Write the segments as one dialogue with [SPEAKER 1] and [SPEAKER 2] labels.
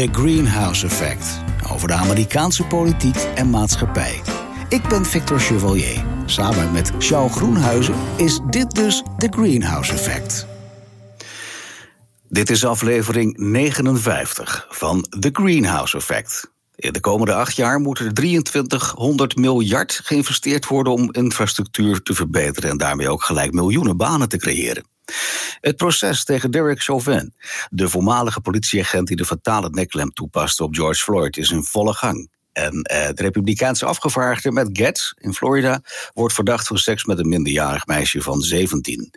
[SPEAKER 1] The Greenhouse Effect. Over de Amerikaanse politiek en maatschappij. Ik ben Victor Chevalier. Samen met Charles Groenhuizen is dit dus The Greenhouse Effect. Dit is aflevering 59 van The Greenhouse Effect. In de komende acht jaar moet er 2300 miljard geïnvesteerd worden om infrastructuur te verbeteren en daarmee ook gelijk miljoenen banen te creëren. Het proces tegen Derek Chauvin, de voormalige politieagent die de fatale nekklem toepaste op George Floyd, is in volle gang. En eh, de Republikeinse afgevaardigde met Getz in Florida wordt verdacht van seks met een minderjarig meisje van 17.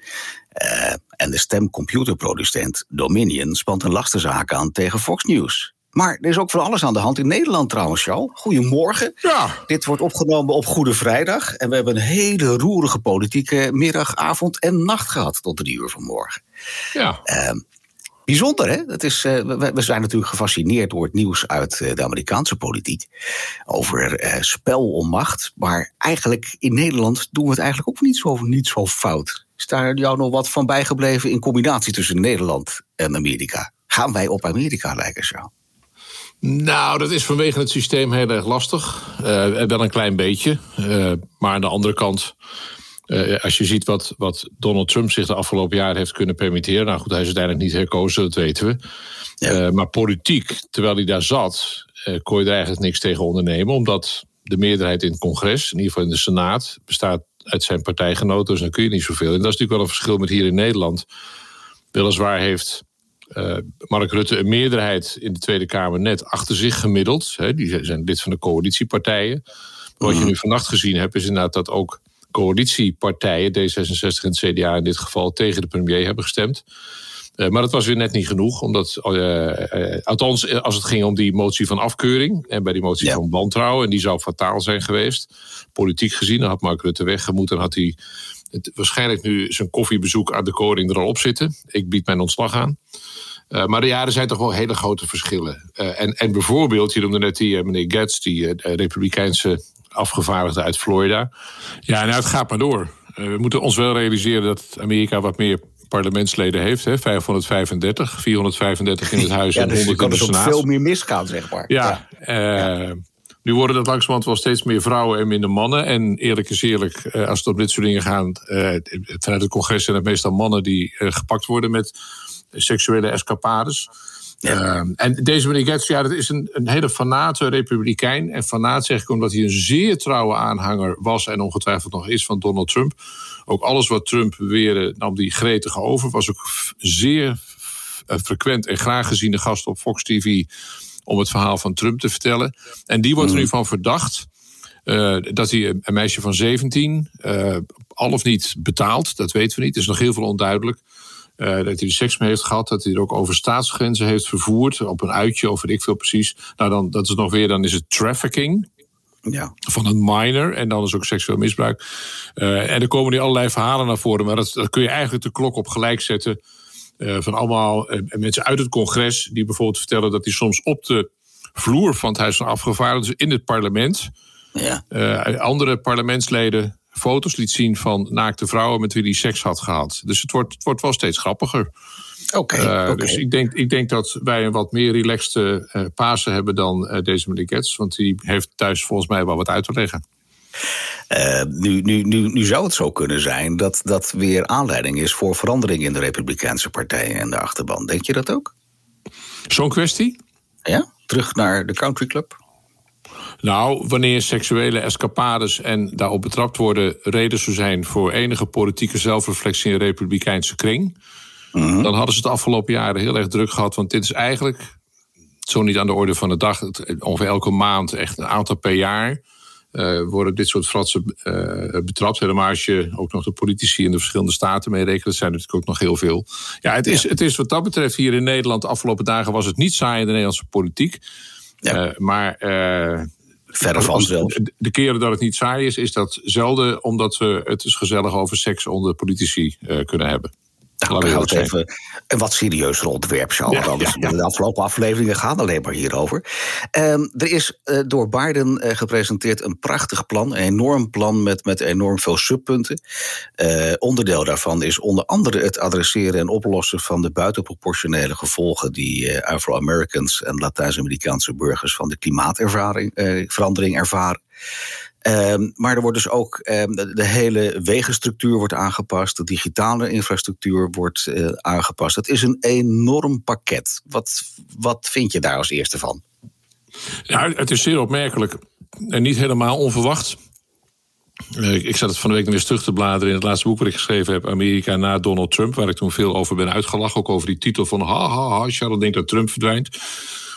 [SPEAKER 1] Uh, eh, en de stemcomputerproducent Dominion spant een lastenzaak aan tegen Fox News. Maar er is ook van alles aan de hand in Nederland trouwens, Charles. Goedemorgen.
[SPEAKER 2] Ja.
[SPEAKER 1] Dit wordt opgenomen op Goede Vrijdag. En we hebben een hele roerige politieke middag, avond en nacht gehad tot drie uur vanmorgen.
[SPEAKER 2] Ja.
[SPEAKER 1] Uh, bijzonder, hè? Dat is, uh, we, we, zijn natuurlijk gefascineerd door het nieuws uit uh, de Amerikaanse politiek. Over uh, spel om macht. Maar eigenlijk in Nederland doen we het eigenlijk ook niet zo, niet zo fout. Is daar jou nog wat van bijgebleven in combinatie tussen Nederland en Amerika? Gaan wij op Amerika lijken zo?
[SPEAKER 2] Nou, dat is vanwege het systeem heel erg lastig. Uh, wel een klein beetje. Uh, maar aan de andere kant, uh, als je ziet wat, wat Donald Trump zich de afgelopen jaren heeft kunnen permitteren. Nou goed, hij is uiteindelijk niet herkozen, dat weten we. Ja. maar politiek, terwijl hij daar zat, kon je er eigenlijk niks tegen ondernemen. Omdat de meerderheid in het congres, in ieder geval in de Senaat, bestaat uit zijn partijgenoten. Dus dan kun je niet zoveel. En dat is natuurlijk wel een verschil met hier in Nederland. Weliswaar heeft uh, Mark Rutte een meerderheid in de Tweede Kamer net achter zich gemiddeld. Hè, die zijn lid van de coalitiepartijen. Wat je mhm. nu vannacht gezien hebt, is inderdaad dat ook coalitiepartijen, D66 en CDA in dit geval, tegen de premier hebben gestemd. Uh, maar dat was weer net niet genoeg, omdat, uh, althans als het ging om die motie van afkeuring en bij die motie ja. van wantrouwen, en die zou fataal zijn geweest. Politiek gezien, dan had Mark Rutte weggemoet en had hij het, waarschijnlijk nu zijn koffiebezoek aan de koning er al op zitten. Ik bied mijn ontslag aan. Uh, maar ja, er zijn toch wel hele grote verschillen. Uh, en, en bijvoorbeeld, je noemde net die uh, meneer Getz, die republikeinse afgevaardigde uit Florida. Ja, nou, het gaat maar door. we moeten ons wel realiseren dat Amerika wat meer parlementsleden heeft. Hè? 535, 435 in het huis ja, dus en 100 in de
[SPEAKER 1] Senaat. Er kan veel meer misgaan, zeg maar.
[SPEAKER 2] Ja, ja. Nu worden dat langzamerhand wel steeds meer vrouwen en minder mannen. En eerlijk is eerlijk, eh, als het om dit soort dingen gaat... Uh, vanuit het congres zijn het meestal mannen die uh, gepakt worden met seksuele escapades. Ja. Uh, en deze meneer Getz, ja, dat is een, een hele fanate republikein. En fanaat zeg ik omdat hij een zeer trouwe aanhanger was... en ongetwijfeld nog is van Donald Trump. Ook alles wat Trump beweerde nam die gretig over. Was ook zeer frequent en graag geziene gast op Fox TV om het verhaal van Trump te vertellen. En die wordt er nu mm. van verdacht. Uh, dat hij een meisje van 17 uh, al of niet betaalt, dat weten we niet. Er is nog heel veel onduidelijk. Uh, dat hij er seks mee heeft gehad, dat hij er ook over staatsgrenzen heeft vervoerd, op een uitje, of weet ik veel precies. Nou, dan, dat is nog weer, dan is het trafficking. Ja. Van een minor en dan is ook seksueel misbruik. en er komen nu allerlei verhalen naar voren, maar dat, dat kun je eigenlijk de klok op gelijk zetten van allemaal uh, mensen uit het congres die bijvoorbeeld vertellen dat hij soms op de vloer van het Huis van Afgevaardigden, dus in het parlement, ja. uh, andere parlementsleden foto's liet zien van naakte vrouwen met wie hij seks had gehad. Dus het wordt, het wordt wel steeds grappiger.
[SPEAKER 1] Oké. Okay, okay.
[SPEAKER 2] Dus ik denk, ik denk dat wij een wat meer relaxte uh, Pasen hebben dan deze meneer. Want die heeft thuis volgens mij wel wat uit te leggen.
[SPEAKER 1] Uh, nu, nu, nu, nu zou het zo kunnen zijn dat dat weer aanleiding is voor verandering in de Republikeinse partijen en de achterban. Denk je dat ook?
[SPEAKER 2] Zo'n kwestie?
[SPEAKER 1] Ja, terug naar de country club.
[SPEAKER 2] Nou, wanneer seksuele escapades en daarop betrapt worden reden zou zijn voor enige politieke zelfreflectie in de Republikeinse kring, mm -hmm. dan hadden ze het afgelopen jaren heel erg druk gehad. Want dit is eigenlijk zo niet aan de orde van de dag. Ongeveer elke maand, echt een aantal per jaar uh, worden dit soort fratsen uh, betrapt. Helemaal als je ook nog de politici in de verschillende staten mee rekent. Dat zijn natuurlijk ook nog heel veel. Ja, het is, ja. het is wat dat betreft hier in Nederland. De afgelopen dagen was het niet saai in de Nederlandse politiek. Ja. Uh, maar...
[SPEAKER 1] Verder van zelfs.
[SPEAKER 2] De, de keren dat het niet saai is, is dat zelden omdat we het dus gezellig over seks onder politici kunnen hebben.
[SPEAKER 1] Nou, we gaan even een wat serieuzer onderwerp, Charles. Ja, De afgelopen afleveringen gaan alleen maar hierover. Um, er is uh, door Biden uh, gepresenteerd een prachtig plan, een enorm plan met, met enorm veel subpunten. Uh, onderdeel daarvan is onder andere het adresseren en oplossen van de buitenproportionele gevolgen die Afro-Americans en Latijns-Amerikaanse burgers van de klimaatverandering ervaren. Um, maar er wordt dus ook um, de, hele wegenstructuur wordt aangepast, de digitale infrastructuur wordt uh, aangepast. Het is een enorm pakket. Wat, wat vind je daar als eerste van?
[SPEAKER 2] Ja, het is zeer opmerkelijk en niet helemaal onverwacht. Uh, ik zat het van de week nog eens terug te bladeren in het laatste boek wat ik geschreven heb, Amerika na Donald Trump, waar ik toen veel over ben uitgelachen, ook over die titel van ha ha ha, Charles denkt dat Trump verdwijnt.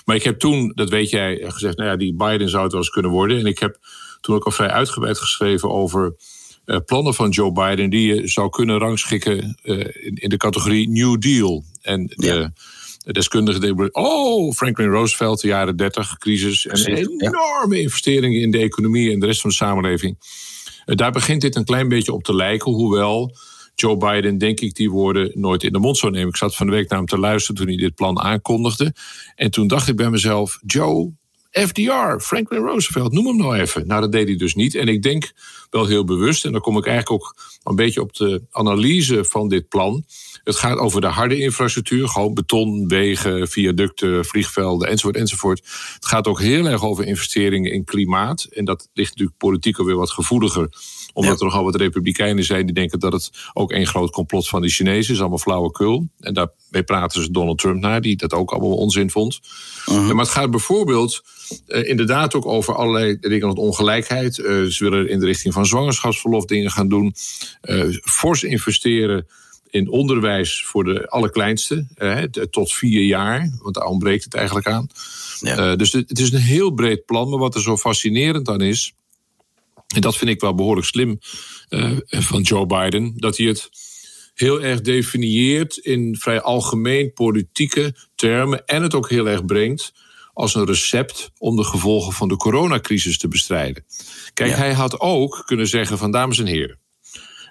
[SPEAKER 2] Maar ik heb toen, dat weet jij, gezegd, nou ja, die Biden zou het wel eens kunnen worden. En ik heb toen ook al vrij uitgebreid geschreven over uh, plannen van Joe Biden die je zou kunnen rangschikken uh, in, in, de categorie New Deal. En de, de deskundigen denken, oh, Franklin Roosevelt, de jaren 30, crisis en enorme investeringen in de economie en de rest van de samenleving. Uh, daar begint dit een klein beetje op te lijken, hoewel Joe Biden, denk ik, die woorden nooit in de mond zou nemen. Ik zat van de week naar hem te luisteren toen hij dit plan aankondigde. En toen dacht ik bij mezelf: Joe, FDR, Franklin Roosevelt, noem hem nou even. Nou, dat deed hij dus niet. En ik denk wel heel bewust, en dan kom ik eigenlijk ook een beetje op de analyse van dit plan. Het gaat over de harde infrastructuur, gewoon beton, wegen, viaducten, vliegvelden enzovoort enzovoort. Het gaat ook heel erg over investeringen in klimaat. En dat ligt natuurlijk politiek alweer wat gevoeliger omdat er nogal wat republikeinen zijn die denken dat het ook één groot complot van de Chinezen is. Allemaal flauwekul. En daarmee praten ze Donald Trump naar, die dat ook allemaal onzin vond. Uh-huh. Maar het gaat bijvoorbeeld uh, inderdaad ook over allerlei dingen van ongelijkheid. Uh, ze willen in de richting van zwangerschapsverlof dingen gaan doen. Uh, fors investeren in onderwijs voor de allerkleinste, eh, tot vier jaar, want daar ontbreekt het eigenlijk aan. Ja. Uh, dus het is een heel breed plan, maar wat er zo fascinerend aan is, en dat vind ik wel behoorlijk slim uh, van Joe Biden, dat hij het heel erg definieert in vrij algemeen politieke termen en het ook heel erg brengt als een recept om de gevolgen van de coronacrisis te bestrijden. Kijk, ja. hij had ook kunnen zeggen van dames en heren,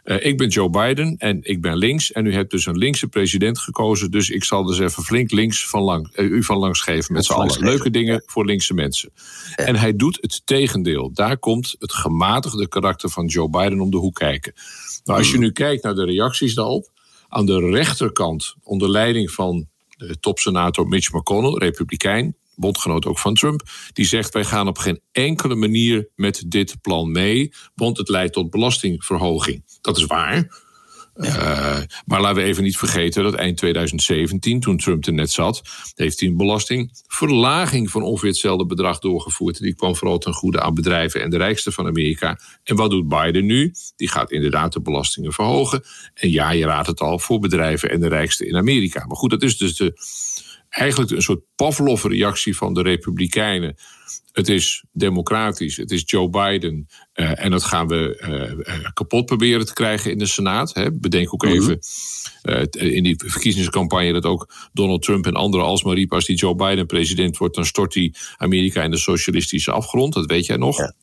[SPEAKER 2] uh, ik ben Joe Biden en ik ben links. En u hebt dus een linkse president gekozen. Dus ik zal dus even flink links van lang, uh, u van langs geven met z'n allen. Leuke dingen voor linkse mensen. Ja. En hij doet het tegendeel. Daar komt het gematigde karakter van Joe Biden om de hoek kijken. Nou, als je nu kijkt naar de reacties daarop. Aan de rechterkant, onder leiding van de topsenator Mitch McConnell, republikein bondgenoot ook van Trump, die zegt wij gaan op geen enkele manier met dit plan mee, want het leidt tot belastingverhoging. Dat is waar. Ja. Uh, maar laten we even niet vergeten dat eind 2017, toen Trump er net zat, heeft hij een belastingverlaging van ongeveer hetzelfde bedrag doorgevoerd. Die kwam vooral ten goede aan bedrijven en de rijkste van Amerika. En wat doet Biden nu? Die gaat inderdaad de belastingen verhogen. En ja, je raadt het al, voor bedrijven en de rijkste in Amerika. Maar goed, dat is dus de, eigenlijk een soort Pavlov-reactie van de Republikeinen. Het is democratisch, het is Joe Biden. Uh, en dat gaan we uh, kapot proberen te krijgen in de Senaat. Hè. Bedenk ook mm-hmm. even uh, in die verkiezingscampagne dat ook Donald Trump en anderen alsmaar als die Joe Biden president wordt, dan stort hij Amerika in de socialistische afgrond. Dat weet jij nog.
[SPEAKER 1] Ja.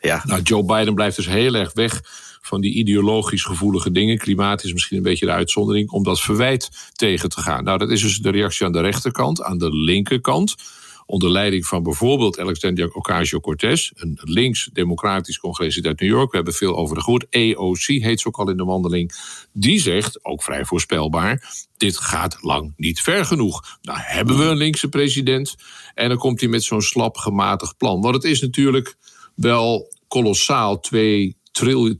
[SPEAKER 1] ja.
[SPEAKER 2] Nou, Joe Biden blijft dus heel erg weg van die ideologisch gevoelige dingen. Klimaat is misschien een beetje de uitzondering om dat verwijt tegen te gaan. Nou, dat is dus de reactie aan de rechterkant. Aan de linkerkant onder leiding van bijvoorbeeld Alexandria Ocasio-Cortez, een links-democratisch congres uit New York. We hebben veel over de gehoord. EOC heet ze ook al in de wandeling. Die zegt, ook vrij voorspelbaar, dit gaat lang niet ver genoeg. Nou hebben we een linkse president en dan komt hij met zo'n slap gematigd plan. Want het is natuurlijk wel kolossaal, twee 2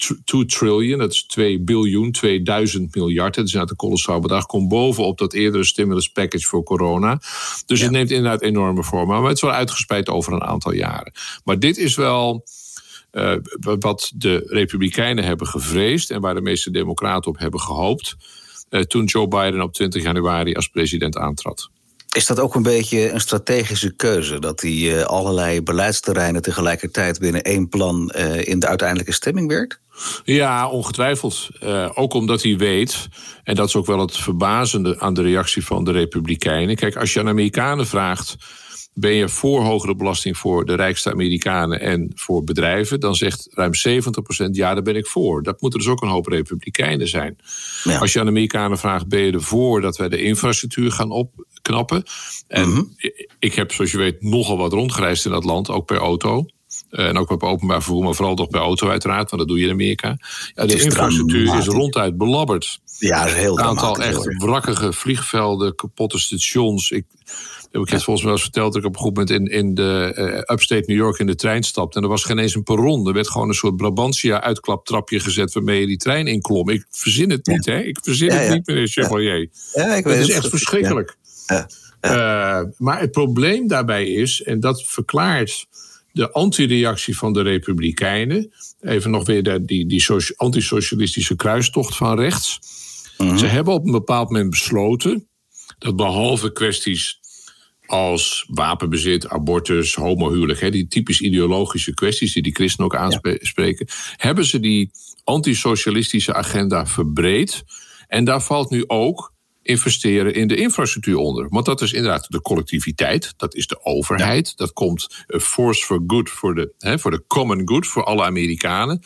[SPEAKER 2] trillion, dat is 2 biljoen, 2000 miljard. Dat is inderdaad een kolossaal bedrag. Komt bovenop dat eerdere stimulus package voor corona. Dus ja. het neemt inderdaad enorme vorm. Maar het is wel uitgespreid over een aantal jaren. Maar dit is wel. Uh, wat de Republikeinen hebben gevreesd en waar de meeste Democraten op hebben gehoopt. Uh, toen Joe Biden op 20 januari als president aantrad.
[SPEAKER 1] Is dat ook een beetje een strategische keuze? Dat hij uh, allerlei beleidsterreinen tegelijkertijd binnen één plan uh, in de uiteindelijke stemming werkt?
[SPEAKER 2] Ja, ongetwijfeld. Uh, ook omdat hij weet, en dat is ook wel het verbazende aan de reactie van de Republikeinen. Kijk, als je aan Amerikanen vraagt. Ben je voor hogere belasting voor de rijkste Amerikanen en voor bedrijven, dan zegt ruim 70% ja, daar ben ik voor. Dat moeten dus ook een hoop republikeinen zijn. Als je aan de Amerikanen vraagt, ben je ervoor dat wij de infrastructuur gaan opknappen? En mhm. ik heb, zoals je weet, nogal wat rondgereisd in dat land, ook per auto. Eh, en ook op openbaar vervoer, maar vooral toch bij auto uiteraard, want dat doe je in Amerika. Ja, de infrastructuur is ronduit belabberd.
[SPEAKER 1] Ja, is heel
[SPEAKER 2] Een aantal echt wrakkige vliegvelden, kapotte stations. Ik, ik het volgens mij wel eens verteld dat ik op een goed moment in, in de uh, upstate New York in de trein stapte. En er was geen eens een perron. Er werd gewoon een soort Brabantia-uitklaptrapje gezet waarmee je die trein inklom. Ik verzin het niet, hè? Ik verzin het niet, meneer Chevalier. Ja, ik weet het is echt verschrikkelijk. Uh, maar het probleem daarbij is, en dat verklaart de antireactie van de Republikeinen. Even nog weer de, die, die antisocialistische kruistocht van rechts. Mhm. Ze hebben op een bepaald moment besloten dat behalve kwesties als wapenbezit, abortus, homohuwelijk, hè, die typisch ideologische kwesties die die christenen ook aanspreken, hebben ze die antisocialistische agenda verbreed. En daar valt nu ook investeren in de infrastructuur onder. Want dat is inderdaad de collectiviteit, dat is de overheid, dat komt een force for good voor de, hè, voor de common good voor alle Amerikanen.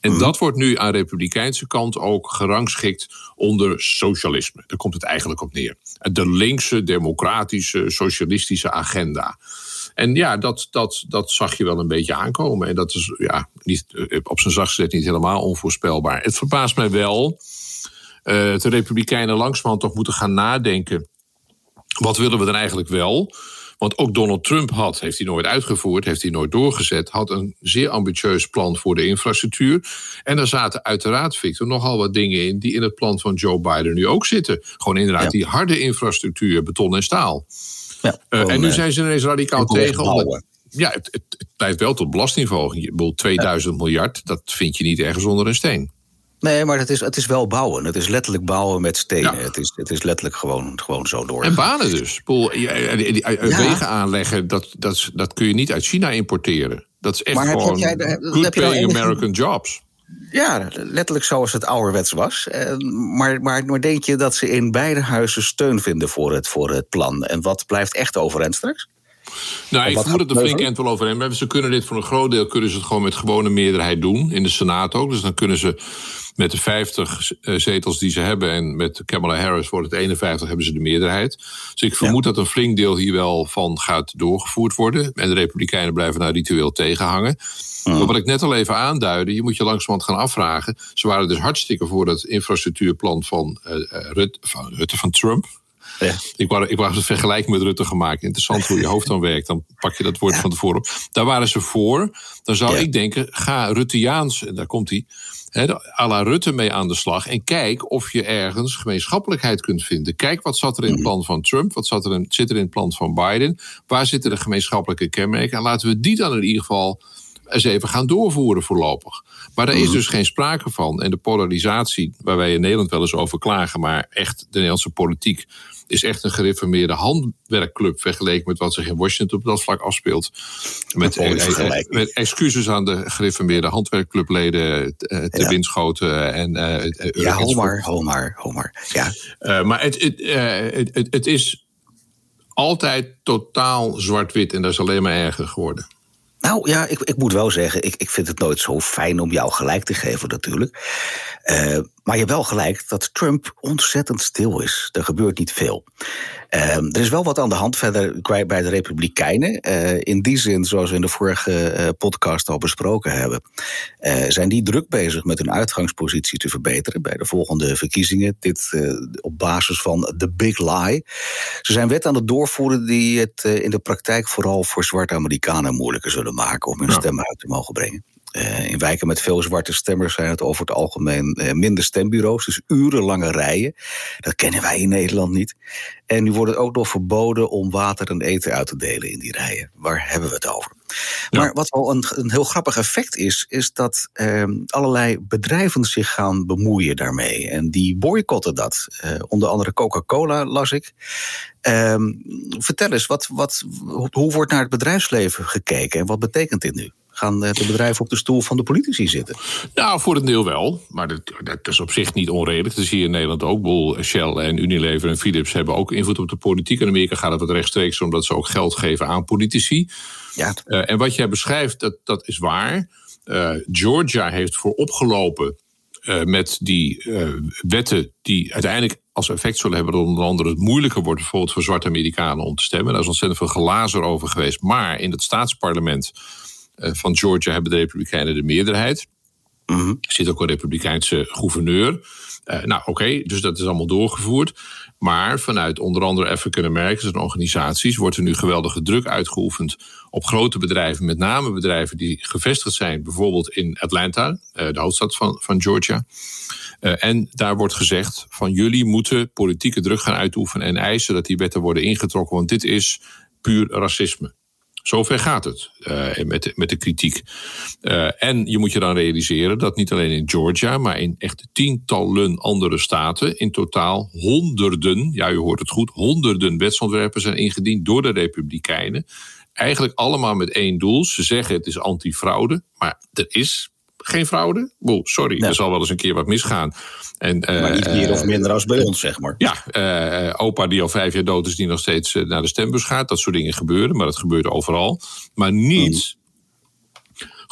[SPEAKER 2] En mhm. dat wordt nu aan de republikeinse kant ook gerangschikt onder socialisme. Daar komt het eigenlijk op neer. De linkse, democratische, socialistische agenda. En ja, dat, dat, dat zag je wel een beetje aankomen. En dat is ja, niet, op zijn zachtst gezegd niet helemaal onvoorspelbaar. Het verbaast mij wel uh, de Republikeinen langzamerhand toch moeten gaan nadenken. Wat willen we dan eigenlijk wel? Want ook Donald Trump had, heeft hij nooit uitgevoerd, heeft hij nooit doorgezet, had een zeer ambitieus plan voor de infrastructuur. En daar zaten uiteraard, Victor, nogal wat dingen in die in het plan van Joe Biden nu ook zitten. Gewoon inderdaad die harde infrastructuur, beton en staal. Ja, uh, en nu zijn ze ineens radicaal tegen. Omdat, ja, het, het, het leidt wel tot belastingverhoging. Bedoelt 2000 miljard, dat vind je niet ergens onder een steen.
[SPEAKER 1] Nee, maar het is, het is wel bouwen. Het is letterlijk bouwen met stenen. Het, is, het is letterlijk gewoon, gewoon zo door.
[SPEAKER 2] En banen dus. Poel, Wegen aanleggen, dat, dat, dat kun je niet uit China importeren. Dat is echt maar gewoon heb jij, good heb paying American jobs.
[SPEAKER 1] Ja, letterlijk zoals het ouderwets was. Eh, maar, maar, maar denk je dat ze in beide huizen steun vinden voor het, voor het plan? En wat blijft echt overeind straks?
[SPEAKER 2] Nou, ik vermoed dat de flink eind wel overeen hebben. Ze kunnen dit voor een groot deel kunnen ze het gewoon met gewone meerderheid doen. In de Senaat ook. Dus dan kunnen ze met de 50 eh, zetels die ze hebben en met Kamala Harris wordt het 51, hebben ze de meerderheid. Dus ik vermoed dat een flink deel hier wel van gaat doorgevoerd worden. En de Republikeinen blijven daar ritueel tegenhangen. Maar wat ik net al even aanduidde, je moet je langzamerhand gaan afvragen. Ze waren dus hartstikke voor dat infrastructuurplan van, uh, Rutte, van Rutte van Trump. Ja. Ik, wou, ik wou een vergelijking met Rutte gemaakt. Interessant hoe je hoofd dan werkt. Dan pak je dat woord van tevoren op. Daar waren ze voor. Dan zou ik denken, ga Rutteaans, daar komt hij à la Rutte mee aan de slag. En kijk of je ergens gemeenschappelijkheid kunt vinden. Kijk wat zat er in het plan van Trump, wat zat er in, zit er in het plan van Biden. Waar zitten de gemeenschappelijke kenmerken? En laten we die dan in ieder geval eens even gaan doorvoeren voorlopig. Maar daar is mhm. dus geen sprake van. En de polarisatie, waar wij in Nederland wel eens over klagen, maar echt de Nederlandse politiek is echt een gereformeerde handwerkclub vergeleken met wat zich in Washington op dat vlak afspeelt. Met, eh, eh, met excuses aan de gereformeerde handwerkclubleden te ja. winschoten. En,
[SPEAKER 1] ja, Homer, Homer, Homer. Ja.
[SPEAKER 2] Uh, maar het, het, het, het is altijd totaal zwart-wit en dat is alleen maar erger geworden.
[SPEAKER 1] Nou ja, ik, ik moet wel zeggen, ik, ik vind het nooit zo fijn om jou gelijk te geven natuurlijk. Uh, maar je hebt wel gelijk dat Trump ontzettend stil is. Er gebeurt niet veel. Uh, er is wel wat aan de hand verder bij de Republikeinen. Uh, in die zin, zoals we in de vorige uh, podcast al besproken hebben, zijn die druk bezig met hun uitgangspositie te verbeteren bij de volgende verkiezingen. Dit op basis van de Big Lie. Ze zijn wet aan het doorvoeren die het in de praktijk vooral voor zwarte Amerikanen moeilijker zullen maken om hun stem uit te mogen brengen. Uh, in wijken met veel zwarte stemmers zijn het over het algemeen uh, minder stembureaus, dus urenlange rijen. Dat kennen wij in Nederland niet. En nu wordt het ook nog verboden om water en eten uit te delen in die rijen. Waar hebben we het over? Maar wat wel een, een, heel grappig effect is, is dat uh, allerlei bedrijven zich gaan bemoeien daarmee. En die boycotten dat. Uh, onder andere Coca-Cola las ik. Ehm, vertel eens, wat, wat, hoe wordt naar het bedrijfsleven gekeken en wat betekent dit nu? Gaan de bedrijven op de stoel van de politici zitten?
[SPEAKER 2] Nou, voor het deel wel. Maar dat, dat is op zich niet onredelijk. Dat zie je in Nederland ook. Boel, Shell en Unilever en Philips hebben ook invloed op de politiek. In Amerika gaat het wat rechtstreeks omdat ze ook geld geven aan politici. Ja. en wat jij beschrijft, dat, dat is waar. Georgia heeft voor opgelopen uh, met die wetten die uiteindelijk als effect zullen hebben dat onder andere het moeilijker wordt bijvoorbeeld voor zwarte Amerikanen om te stemmen. Daar is ontzettend veel glazer over geweest. Maar in het staatsparlement van Georgia hebben de Republikeinen de meerderheid. Mm Er zit ook een Republikeinse gouverneur. nou, oké, dus dat is allemaal doorgevoerd. Maar vanuit onder andere African Americans en organisaties wordt er nu geweldige druk uitgeoefend op grote bedrijven, met name bedrijven die gevestigd zijn, bijvoorbeeld in Atlanta, eh, de hoofdstad van, van Georgia. Eh, en daar wordt gezegd van jullie moeten politieke druk gaan uitoefenen en eisen dat die wetten worden ingetrokken, want dit is puur racisme. Zover gaat het uh, met, met de kritiek. Uh, en je moet je dan realiseren dat niet alleen in Georgia, maar in echt tientallen andere staten, in totaal honderden, ja u hoort het goed, honderden wetsontwerpen zijn ingediend door de Republikeinen. Eigenlijk allemaal met één doel. Ze zeggen het is antifraude, maar er is geen fraude. Oh, sorry, er zal wel eens een keer wat misgaan.
[SPEAKER 1] En, maar niet meer of minder als bij ons, zeg maar.
[SPEAKER 2] Ja, uh, opa die al vijf jaar dood is, die nog steeds naar de stembus gaat. Dat soort dingen gebeuren, maar dat gebeurt overal. Maar niet hmm.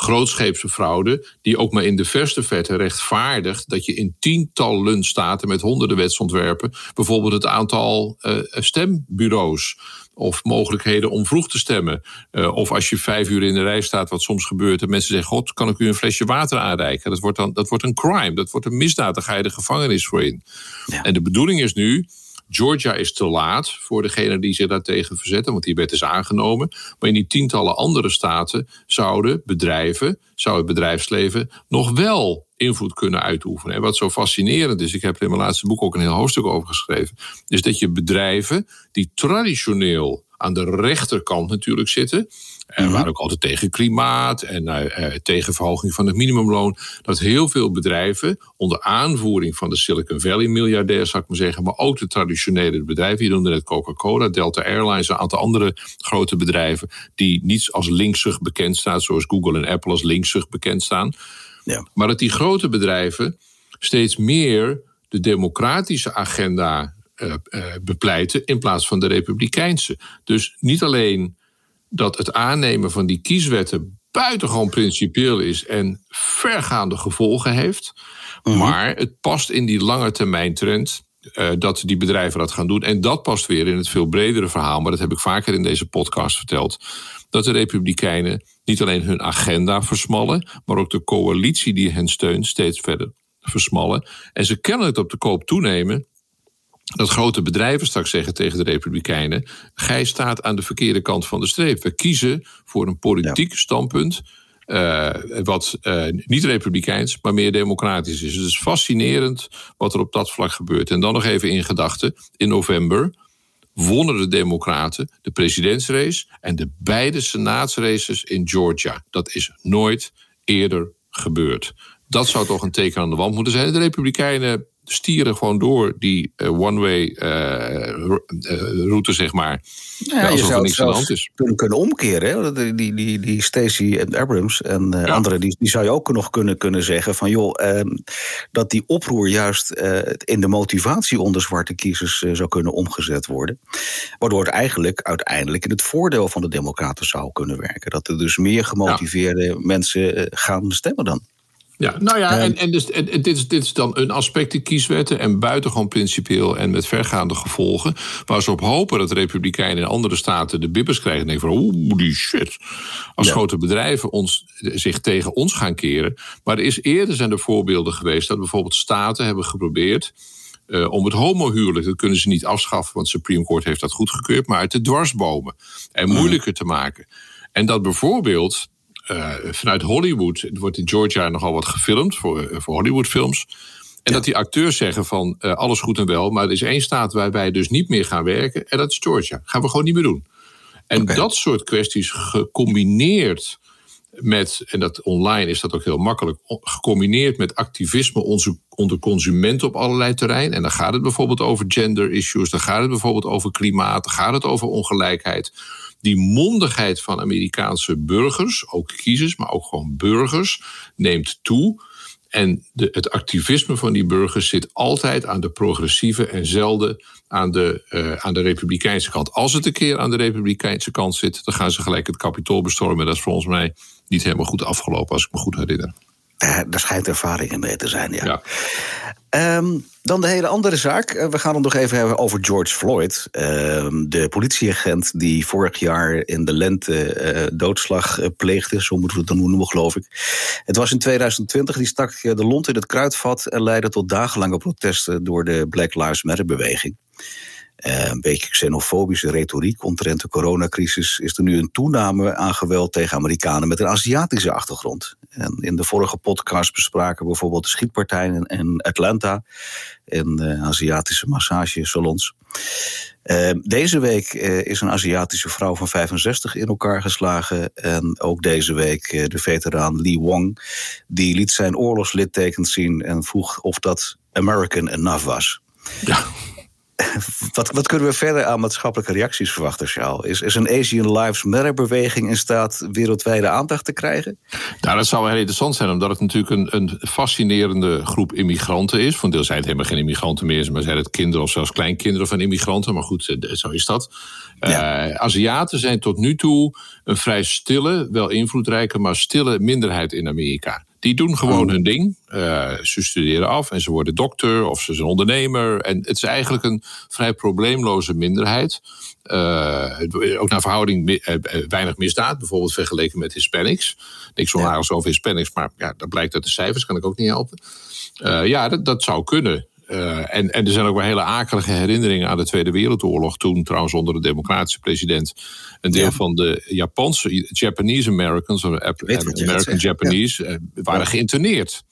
[SPEAKER 2] Grootscheepse fraude, die ook maar in de verste verte rechtvaardigt dat je in tientallen staten met honderden wetsontwerpen, bijvoorbeeld het aantal uh, stembureaus of mogelijkheden om vroeg te stemmen. Uh, of als je vijf uur in de rij staat, wat soms gebeurt, en mensen zeggen: God, kan ik u een flesje water aanreiken? Dat wordt dan dat wordt een crime, dat wordt een misdaad, daar ga je de gevangenis voor in. Ja. En de bedoeling is nu. Georgia is te laat voor degene die zich daartegen verzetten, want die wet is aangenomen. Maar in die tientallen andere staten zouden bedrijven, zou het bedrijfsleven nog wel invloed kunnen uitoefenen. En wat zo fascinerend is, ik heb er in mijn laatste boek ook een heel hoofdstuk over geschreven, is dat je bedrijven die traditioneel aan de rechterkant natuurlijk zitten. En mm waren ook altijd tegen klimaat en uh, tegen verhoging van het minimumloon. Dat heel veel bedrijven onder aanvoering van de Silicon Valley miljardair, zou ik maar zeggen, maar ook de traditionele bedrijven, je noemde net Coca-Cola, Delta Airlines, een aantal andere grote bedrijven, die niet als linksig bekend staan, zoals Google en Apple als linksig bekend staan. Ja. Maar dat die grote bedrijven steeds meer de democratische agenda bepleiten in plaats van de republikeinse. Dus niet alleen dat het aannemen van die kieswetten buitengewoon principieel is en vergaande gevolgen heeft, mhm. maar het past in die lange termijn trend. Uh, dat die bedrijven dat gaan doen. En dat past weer in het veel bredere verhaal, maar dat heb ik vaker in deze podcast verteld. Dat de Republikeinen niet alleen hun agenda versmallen, maar ook de coalitie die hen steunt steeds verder versmallen. En ze kennelijk op de koop toenemen dat grote bedrijven straks zeggen tegen de Republikeinen: Gij staat aan de verkeerde kant van de streep. We kiezen voor een politiek standpunt. Uh, wat uh, niet republikeins, maar meer democratisch is. Dus het is fascinerend wat er op dat vlak gebeurt. En dan nog even in gedachten: in november wonnen de Democraten de presidentsrace en de beide senaatsraces in Georgia. Dat is nooit eerder gebeurd. Dat zou toch een teken aan de wand moeten zijn. De Republikeinen stieren gewoon door die uh, one-way uh, route, zeg maar.
[SPEAKER 1] Ja, alsof er niks aan de hand is. Kunnen, kunnen omkeren. Hè? Die, die, die Stacey en Abrams en uh, anderen, die, die zou je ook nog kunnen, kunnen zeggen van joh, uh, dat die oproer juist in de motivatie onder zwarte kiezers zou kunnen omgezet worden. Waardoor het eigenlijk uiteindelijk in het voordeel van de Democraten zou kunnen werken. Dat er dus meer gemotiveerde mensen gaan stemmen dan.
[SPEAKER 2] Ja, nou ja, en, en, dus, dit, is, dit is dan een aspect in kieswetten en buitengewoon principieel en met vergaande gevolgen. Waar ze op hopen dat de Republikeinen in andere staten de bibbers krijgen en denken van oeh, die shit. Als grote bedrijven ons, zich tegen ons gaan keren. Maar er is eerder zijn er voorbeelden geweest dat bijvoorbeeld staten hebben geprobeerd. Uh, om het homohuwelijk, dat kunnen ze niet afschaffen, want het Supreme Court heeft dat goedgekeurd, maar uit de dwarsbomen en mhm. moeilijker te maken. En dat bijvoorbeeld uh, vanuit Hollywood, er wordt in Georgia nogal wat gefilmd voor, eh, voor Hollywoodfilms. En dat die acteurs zeggen van uh, alles goed en wel, maar er is één staat waar wij dus niet meer gaan werken en dat is Georgia. Gaan we gewoon niet meer doen. En dat soort kwesties gecombineerd met, en dat online is dat ook heel makkelijk, gecombineerd met activisme onze, onder consumenten op allerlei terreinen. En dan gaat het bijvoorbeeld over gender issues, dan gaat het bijvoorbeeld over klimaat, dan gaat het over ongelijkheid. Die mondigheid van Amerikaanse burgers, ook kiezers, maar ook gewoon burgers, neemt toe. En de, het activisme van die burgers zit altijd aan de progressieve en zelden aan de, uh, aan de republikeinse kant. Als het een keer aan de republikeinse kant zit, dan gaan ze gelijk het kapitool bestormen. Dat is volgens mij niet helemaal goed afgelopen, als ik me goed herinner.
[SPEAKER 1] Daar, daar schijnt ervaring in mee te zijn, ja. ja. Um, dan de hele andere zaak. Eh, we gaan het nog even hebben over George Floyd. Um, de politieagent die vorig jaar in de lente uh, doodslag uh, pleegde. Zo moeten we het dan noemen, geloof ik. Het was in 2020. Die stak de lont in het kruidvat en leidde tot dagenlange protesten door de Black Lives Matter beweging. Uh, een beetje xenofobische retoriek omtrent de coronacrisis is er nu een toename aan geweld tegen Amerikanen met een Aziatische achtergrond. En in de vorige podcast bespraken we bijvoorbeeld de schietpartij in, Atlanta en uh, Aziatische massagesalons. Uh, deze week is een Aziatische vrouw van 65 in elkaar geslagen. En ook deze week de veteraan Lee Wong. Die liet zijn oorlogslidtekens zien en vroeg of dat American enough was.
[SPEAKER 2] Ja.
[SPEAKER 1] Wat, wat, kunnen we verder aan maatschappelijke reacties verwachten, Charles? Is, is een Asian Lives Matter-beweging in staat wereldwijde aandacht te krijgen?
[SPEAKER 2] Nou, dat zou wel heel interessant zijn, omdat het natuurlijk een, een fascinerende groep immigranten is. Van deel zijn het helemaal geen immigranten meer, maar zijn het kinderen of zelfs kleinkinderen van immigranten. Maar goed, eh, zo is dat. Ja. Uh, Aziaten zijn tot nu toe een vrij stille, wel invloedrijke, maar stille minderheid in Amerika. Die doen gewoon oh. hun ding. Uh, ze studeren af en ze worden dokter of ze zijn ondernemer. En het is eigenlijk een vrij probleemloze minderheid. Uh, ook naar verhouding weinig misdaad, bijvoorbeeld vergeleken met Hispanics. Niks onaardigs ja. over Hispanics, maar ja, dat blijkt uit de cijfers, kan ik ook niet helpen. ja, dat, dat zou kunnen. Uh, en, en er zijn ook wel hele akelige herinneringen aan de Tweede Wereldoorlog. Toen trouwens onder de democratische president een deel ja. van de Japanse, Japanese Americans, American Japanese, ja. waren geïnterneerd.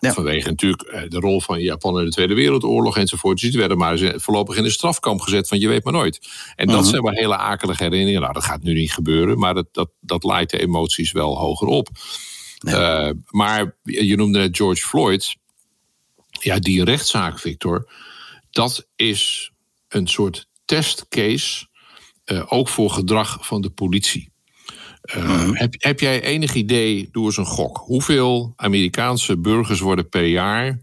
[SPEAKER 2] Ja. Vanwege natuurlijk eh, de rol van Japan in de Tweede Wereldoorlog enzovoort. Dus die werden maar voorlopig in een strafkamp gezet van je weet maar nooit. En dat uh -huh. zijn wel hele akelige herinneringen. Nou, dat gaat nu niet gebeuren, maar dat, dat, dat leidt de emoties wel hoger op. Nee. Uh, maar je noemde net George Floyd ja, die rechtszaak, Victor, dat is een soort testcase, uh, ook voor gedrag van de politie. Uh, mm. heb, heb jij enig idee, doe eens een gok, hoeveel Amerikaanse burgers worden per jaar